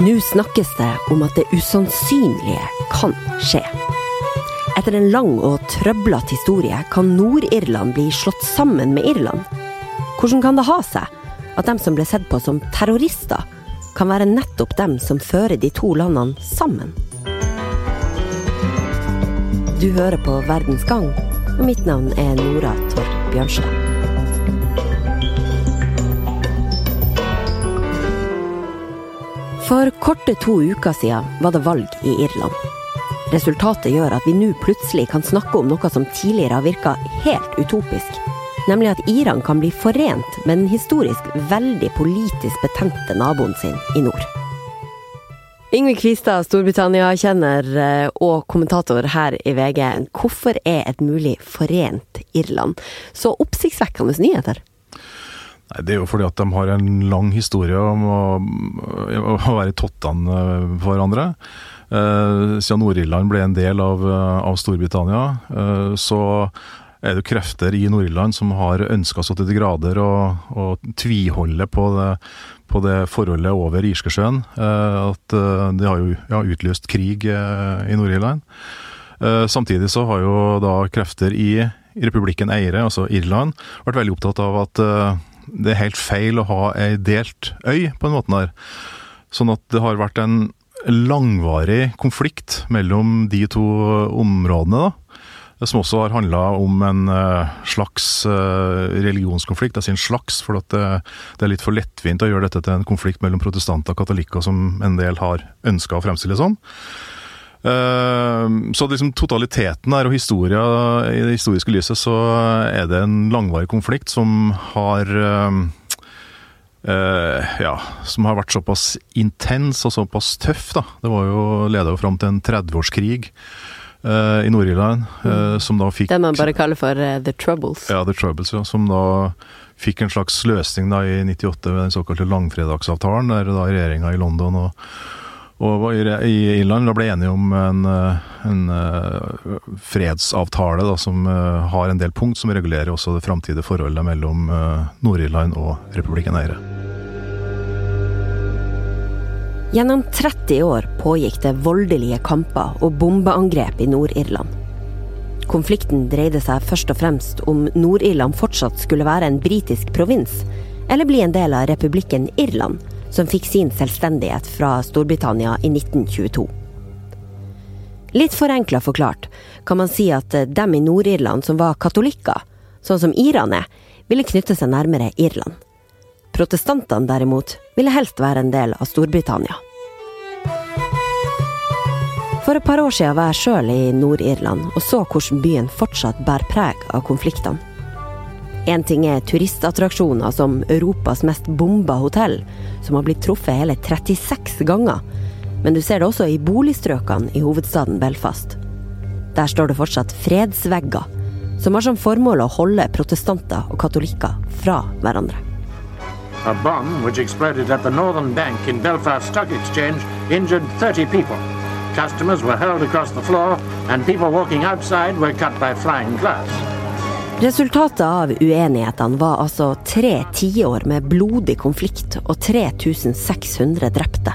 Nå snakkes det om at det usannsynlige kan skje. Etter en lang og trøblete historie kan Nord-Irland bli slått sammen med Irland. Hvordan kan det ha seg at dem som ble sett på som terrorister, kan være nettopp dem som fører de to landene sammen? Du hører på Verdens gang, og mitt navn er Nora Torp Bjørnstad. For korte to uker siden var det valg i Irland. Resultatet gjør at vi nå plutselig kan snakke om noe som tidligere har virka helt utopisk. Nemlig at Iran kan bli forent med den historisk veldig politisk betente naboen sin i nord. Yngve Kvistad, Storbritannia-kjenner eh, og kommentator her i VG. Hvorfor er et mulig forent Irland så oppsiktsvekkende nyheter? Nei, Det er jo fordi at de har en lang historie om å, å være i tottene for hverandre. Eh, siden Nord-Irland ble en del av, av Storbritannia, eh, så er det krefter i Nord-Irland som har ønska så til de grader å, å tviholde på det, på det forholdet over Irskesjøen. Eh, at de det har jo ja, utløst krig eh, i Nord-Irland. Eh, samtidig så har jo da krefter i, republikken Eire, altså Irland, vært veldig opptatt av at eh, det er helt feil å ha ei delt øy, på en måte der. Sånn at det har vært en langvarig konflikt mellom de to områdene, da. Som også har handla om en uh, slags uh, religionskonflikt. Jeg sier en slags, for det, det, er litt for lettvint å gjøre dette til en konflikt mellom protestanter og katolikker, som en del har ønska å fremstille som. Uh, så liksom totaliteten her og historia, i det historiske lyset, så er det en langvarig konflikt som har Uh, ja, som har vært såpass intens og såpass tøff. da. Det var jo, leda fram til en 30-årskrig uh, i Nord-Irland. Uh, som da fikk Det man bare kaller for The Troubles. Ja, The Troubles, ja. Som da fikk en slags løsning da i 98 ved den såkalte langfredagsavtalen, der da regjeringa i London og, og i Irland da ble enige om en, en fredsavtale da, som har en del punkt som regulerer også det framtidige forholdet mellom Nord-Irland og republikken Eire. Gjennom 30 år pågikk det voldelige kamper og bombeangrep i Nord-Irland. Konflikten dreide seg først og fremst om Nord-Irland fortsatt skulle være en britisk provins, eller bli en del av republikken Irland, som fikk sin selvstendighet fra Storbritannia i 1922. Litt forenkla forklart kan man si at dem i Nord-Irland som var katolikker, sånn som irene, ville knytte seg nærmere Irland. Protestantene derimot ville helst være en del av Storbritannia. For et par år siden var jeg sjøl i Nord-Irland og så hvordan byen fortsatt bærer preg av konfliktene. Én ting er turistattraksjoner som Europas mest bomba hotell, som har blitt truffet hele 36 ganger. Men du ser det også i boligstrøkene i hovedstaden Belfast. Der står det fortsatt fredsvegger, som har som formål å holde protestanter og katolikker fra hverandre. A bomb which exploded at the Northern Bank in Belfast Stock Exchange injured 30 people. Customers were hurled across the floor, and people walking outside were cut by flying glass. Resultatet av uenighetene var altså tre tiår med blodig konflikt og 3600 drepte.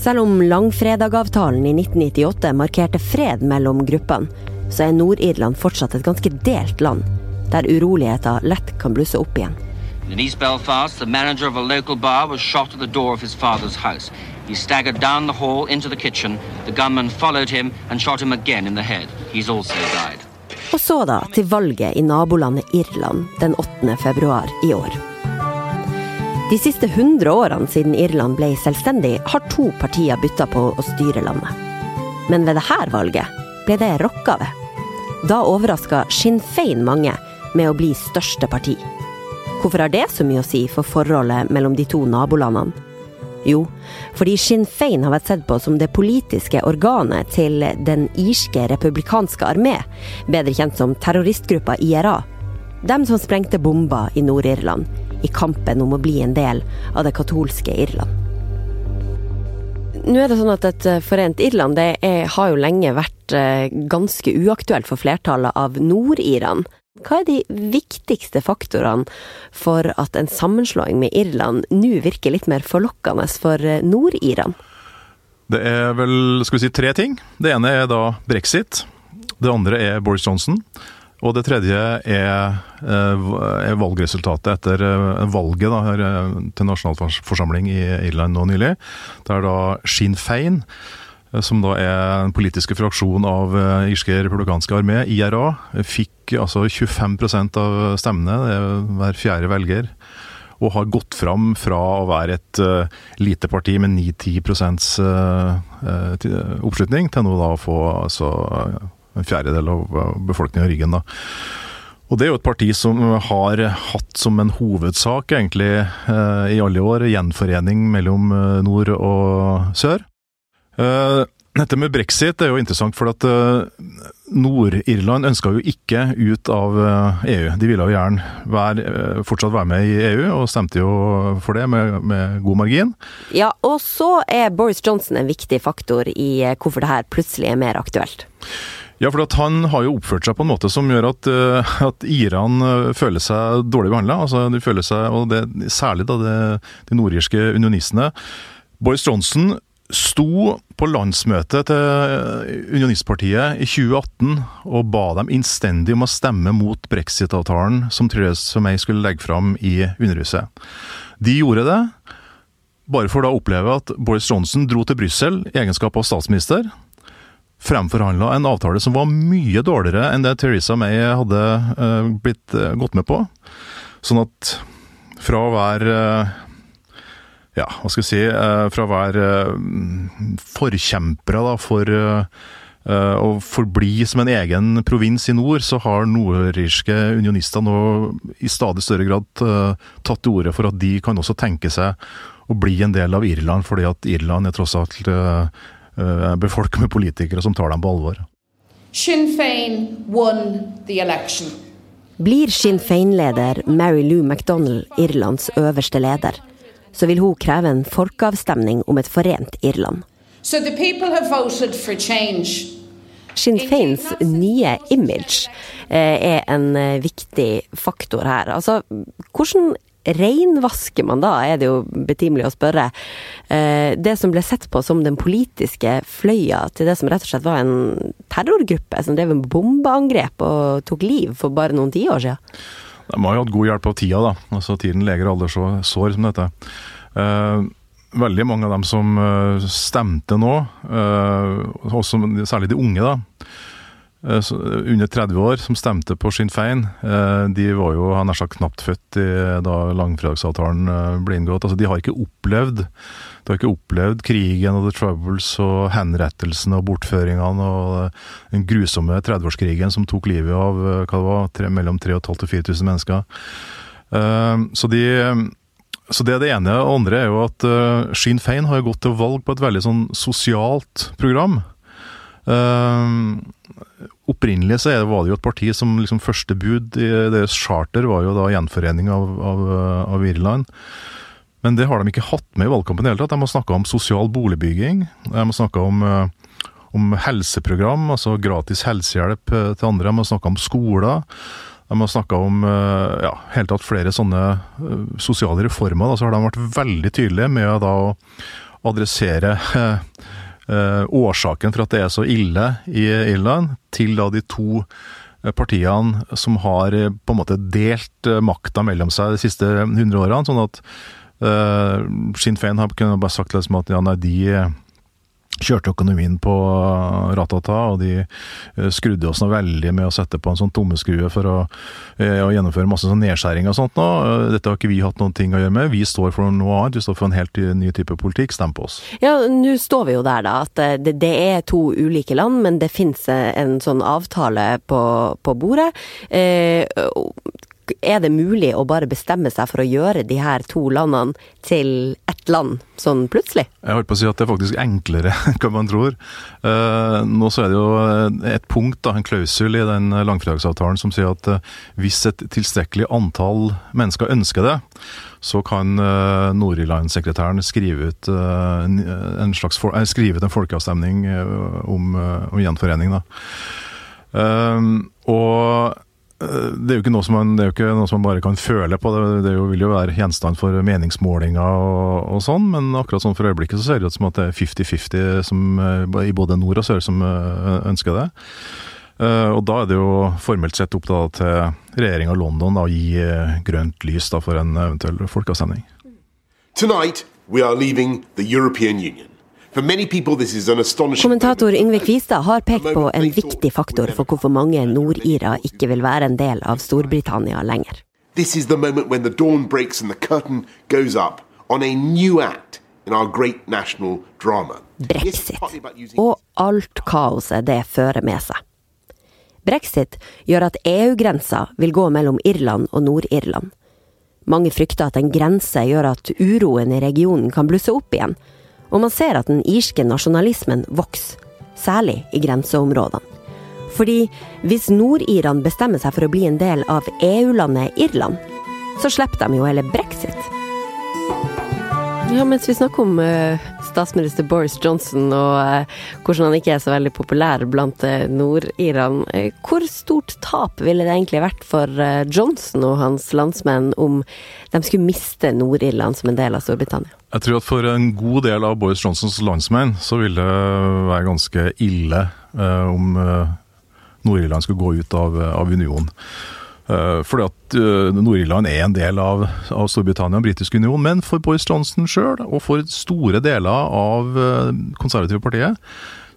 Selv om langfredagavtalen i 1998 markerte fred mellom gruppene, så er Nord-Irland fortsatt et ganske delt land, der uroligheter lett kan blusse opp igjen. In East Belfast, the manager of a local bar was shot at the door of his father's house. He staggered down the hall into the kitchen. The gunman followed him and shot him again in the head. He's also died. Og så da til valget i nabolandet Irland den 8. februar i år. De siste 100 årene siden Irland ble selvstendig, har to partier bytta på å styre landet. Men ved dette valget ble det rokka ved. Da overraska Sinn Fein mange med å bli største parti. Hvorfor har det så mye å si for forholdet mellom de to nabolandene? Jo, fordi Sinn Fein har vært sett på som det politiske organet til den irske republikanske armé, bedre kjent som terroristgruppa IRA. Dem som sprengte bomber i Nord-Irland, i kampen om å bli en del av det katolske Irland. Nå er det sånn at Et forent Irland det er, har jo lenge vært ganske uaktuelt for flertallet av nord-irene. Hva er de viktigste faktorene for at en sammenslåing med Irland nå virker litt mer forlokkende for Nord-Iran? Det er vel skal vi si, tre ting. Det ene er da brexit. Det andre er Boris Johnson. Og det tredje er, er valgresultatet etter valget da, her, til nasjonalforsamling i Irland nå nylig. Der da Sinn Fein Eh, som da er den politiske fraksjon av uh, irske republikanske armé, IRA, fikk altså 25% av stemmene, det er hver fjerde velger. Og har gått fram fra å være et uh, lite parti med 9-10 uh, oppslutning, til nå da å få altså, en fjerdedel av befolkninga i ryggen. da. Og Det er jo et parti som har hatt som en hovedsak egentlig i alle år gjenforening mellom nord og sør. Uh, dette med brexit er jo interessant, for at uh, Nord-Irland ønska jo ikke ut av EU. De ville jo gjerne være, fortsatt være med i EU, og stemte jo for det med, med, god margin. Ja, og så er Boris Johnson en viktig faktor i hvorfor det her plutselig er mer aktuelt. Ja, for han har jo oppført seg på en måte som gjør at, at irene føler seg dårlig behandla. Altså, de føler seg, og det, særlig da det, de nordirske unionistene. Boris Johnson sto på landsmøtet til Unionistpartiet i 2018 og ba dem innstendig om å stemme mot brexit-avtalen som Theresa May skulle legge fram i Underhuset. De gjorde det, bare for da å oppleve at Boris Johnson dro til Brussel i egenskap av statsminister. Fremforhandla en avtale som var mye dårligere enn det Theresa May hadde uh, blitt uh, gått med på. Sånn at fra å være ja, hva skal jeg si, eh, fra å være eh, forkjempere da, for eh, å forbli som en egen provins i nord, så har nordirske unionister nå i stadig større grad tatt til orde for at de kan også tenke seg å bli en del av Irland, fordi at Irland er tross alt befolket med politikere som tar dem på alvor. Sinn Fein won the election. Blir Sinn Fein-leder Mary Lou MacDonald Irlands øverste leder? Så vil hun kreve en folkeavstemning om et forent Irland. So Sinn Feins nye image eh, er en eh, viktig faktor her. Altså, hvordan reinvasker man da, er det jo betimelig å spørre. Eh, det som ble sett på som den politiske fløya til det som rett og slett var en terrorgruppe som drev med bombeangrep og tok liv for bare noen tiår siden. De har jo hatt god hjelp av tida, da. Altså Tiden leger aldri så sår som dette. Uh, veldig mange av dem som uh, stemte nå, uh, også, særlig de unge, da, under 30 år, som stemte på Sinn Fein, de var jo nær sagt knapt født da langfredagsavtalen ble inngått. Altså, de har ikke opplevd de har ikke opplevd krigen og the troubles og henrettelsene og bortføringene og den grusomme 30-årskrigen som tok livet av hva det var, tre, mellom 3500 og 4000 mennesker. Så, de, så det er det ene. Og andre er jo at uh, Sinn Fein har gått til valg på et veldig sånn sosialt program. Uh, opprinnelig så var det jo et parti som liksom første bud i deres charter var jo da gjenforening av, av, av Irland. Men det har de ikke hatt med i valgkampen i hele tatt. De har snakka om sosial boligbygging. De har snakka om, eh, om, helseprogram, altså gratis helsehjelp eh, til andre. De har snakka om skoler. De har snakka om eh, ja, helt tatt flere sånne sosiale reformer. Da, så har de vært veldig tydelige med å da adressere eh, årsaken for at det er så ille i Irland, til da de to partiene som har på en måte delt makta mellom seg de siste hundre årene. sånn at Uh, Sinn Fein har kunnet bare sagt liksom at ja, nei, de eh, kjørte økonomien på ratata, og de uh, skrudde oss noe veldig med å sette på en sånn tommeskrue for å, uh, å gjennomføre masse sånn nedskjæring og sånt nå. Dette har ikke vi hatt noen ting å gjøre med. Vi står for noe annet, vi står for en helt ny type politikk. Stem på oss. Ja, nå står vi jo der, da, at det, det er to ulike land, men det finnes en sånn avtale på, på bordet. Eh, er det mulig å bare bestemme seg for å gjøre de her to landene til ett land, sånn plutselig? Jeg holdt på å si at det er faktisk enklere enn man tror. Uh, nå så er det jo eh, et punkt, en klausul i den langfredagsavtalen som sier at uh, hvis et tilstrekkelig antall mennesker ønsker det, så kan uh, Nord-Irland-sekretæren skrive en slags skrive ut en folkeavstemning om, om gjenforening. Da. og det er jo ikke noe som man, ikke noe som man bare kan føle på. Det, det jo, vil jo være gjenstand for meningsmålinger og, og, sånn, men akkurat sånn for øyeblikket så ser det ut som at det er 50-50 i både nord og sør som ønsker det. Og da er det jo formelt sett opp da, til regjeringa London å gi grønt lys da, for en eventuell folkeavstemning. Tonight we are leaving the European Union. Kommentator Yngve Kvistad har pekt på en viktig faktor for hvorfor mange nordirer ikke vil være en del av Storbritannia lenger. This is the moment when the dawn breaks and the curtain goes up on a new act in our great national drama. Brexit, og alt kaoset det fører med seg. Brexit gjør at EU-grensa vil gå mellom Irland og Nord-Irland. Mange frykter at en grense gjør at uroen i regionen kan blusse opp igjen, og man ser at den irske nasjonalismen vokser, særlig i grenseområdene. Fordi hvis Nord-Iran bestemmer seg for å bli en del av EU-landet Irland, så slipper de jo hele brexit. Ja, mens vi snakker om uh, statsminister Boris Johnson og uh, hvordan han ikke er så veldig populær blant uh, nord-irene, hvor stort tap ville det egentlig vært for Johnson og hans landsmenn om de skulle miste Nord-Irland som en del av Storbritannia? Jeg tror at for en god del av Boris Johnsons landsmenn så vil det være ganske ille eh, om eh, Nord-Irland skulle gå ut av, av unionen. Eh, fordi at uh, Nord-Irland er en del av, av Storbritannia og britisk union, men for Boris Johnson sjøl og for store deler av uh, konservative partiet,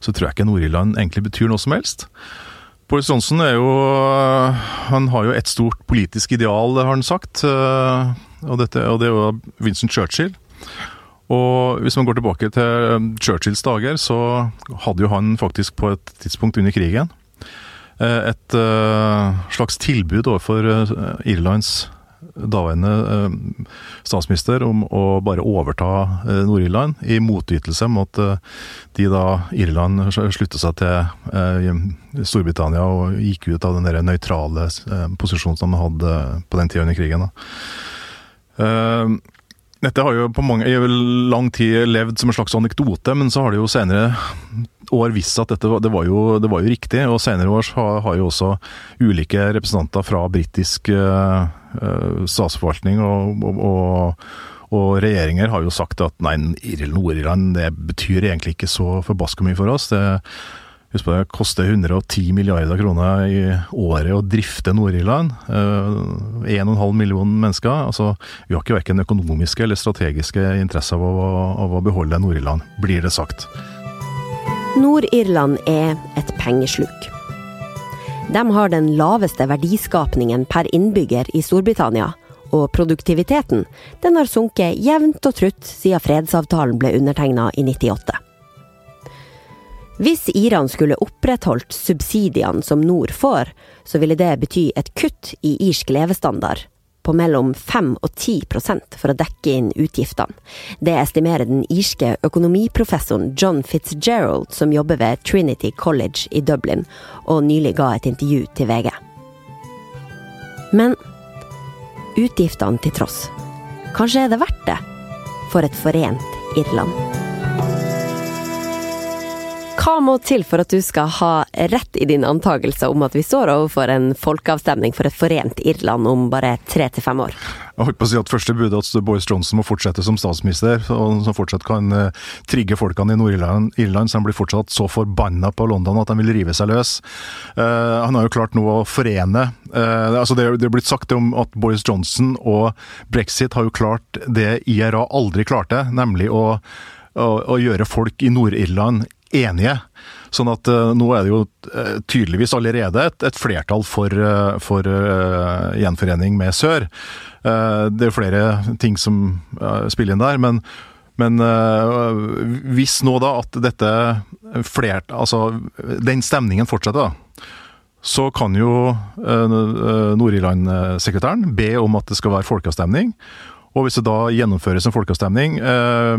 så tror jeg ikke Nord-Irland egentlig betyr noe som helst. Boris Johnson er jo Han har jo et stort politisk ideal, har han sagt. Og, dette, og det er jo Vincent Churchill. Og hvis man går tilbake til Churchills dager, så hadde jo han faktisk på et tidspunkt under krigen eh, et uh, slags tilbud overfor uh, Irlands daværende statsminister om å bare overta Nord-Irland, i motytelse mot de da Irland sluttet seg til Storbritannia og gikk ut av den nøytrale posisjonen som de hadde på den tida under krigen. Dette har jo på mange, i lang tid levd som en slags anekdote, men så har det jo senere år visst at dette det var, jo, det var jo riktig. Og senere år har, har jo også ulike representanter fra britisk uh, statsforvaltning og, og, og, og, regjeringer har jo sagt at nei, Nord-Irland det betyr egentlig ikke så forbaska mye for oss. Det, Husk på det koster 110 milliarder kroner i året å drifte Nord-Irland. 1,5 millioner million mennesker. Altså, vi har ikke verken økonomiske eller strategiske interesser av å, av å beholde Nord-Irland, blir det sagt. Nord-Irland er et pengesluk. De har den laveste verdiskapningen per innbygger i Storbritannia, og produktiviteten den har sunket jevnt og trutt siden fredsavtalen ble undertegna i 98. Hvis Iran skulle opprettholdt subsidiene som nord får, så ville det bety et kutt i irsk levestandard på mellom 5 og 10% for å dekke inn utgiftene. Det estimerer den irske økonomiprofessoren John Fitzgerald, som jobber ved Trinity College i Dublin, og nylig ga et intervju til VG. Men utgiftene til tross, kanskje er det verdt det for et forent Irland? Hva må til for at du skal ha rett i din antakelse om at vi står overfor en folkeavstemning for et forent Irland om bare tre til fem år? Jeg holdt på å si at Første bud at Boris Johnson må fortsette som statsminister, og som fortsatt kan uh, trigge folkene i Nord-Irland, Irland, så de blir fortsatt så forbanna på London at de vil rive seg løs. Uh, han har jo klart nå å forene uh, altså det, det er blitt sagt om at Boris Johnson og brexit har jo klart det IRA aldri klarte, nemlig å, å gjøre folk i Nord-Irland enige. Sånn at uh, nå er det jo uh, tydeligvis allerede et, et flertall for, uh, for gjenforening med sør. det er flere ting som spiller inn der, men, men hvis nå da at dette flert... Altså, den stemningen fortsetter, da. Så kan jo Nord-Irland-sekretæren be om at det skal være folkeavstemning. Og hvis det da gjennomføres en folkeavstemning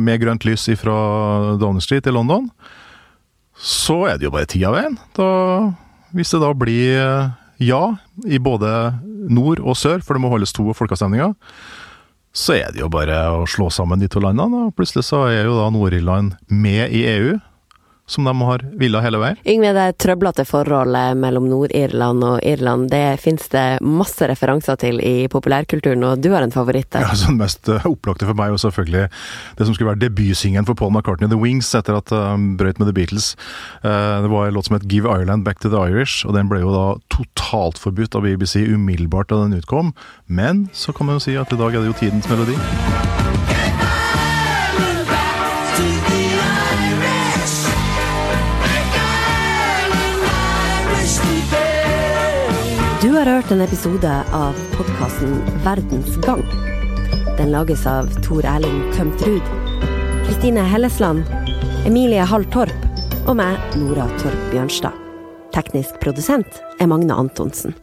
med grønt lys fra Downing Street i London, så er det jo bare tida veien. Da, hvis det da blir eh, ja i både nord og sør, for det må holdes to folkeavstemninger, så er det jo bare å slå sammen de to landene. Og plutselig så er jo da Nord-Irland med i EU. Som de har villet hele veien. Yngve, det trøblete forholdet mellom Nord-Irland og Irland, det finnes det masse referanser til i populærkulturen, og du har en favoritt der? Ja, så Den mest eh, opplagte for meg var selvfølgelig det som skulle være debutsingen for Paul McCartney, The Wings, etter at han brøt med The Beatles. Det var en låt som het Give Ireland Back to the Irish, og den ble jo da totalt forbudt av BBC umiddelbart da den utkom. Men så kan man jo si at i dag er det jo tidens melodi. Du har hørt en episode av podkasten Verdens gang. Den lages av Tor Erling Tømt Ruud, Kristine Hellesland, Emilie Hall Torp og meg, Nora Torp Bjørnstad. Teknisk produsent er Magne Antonsen.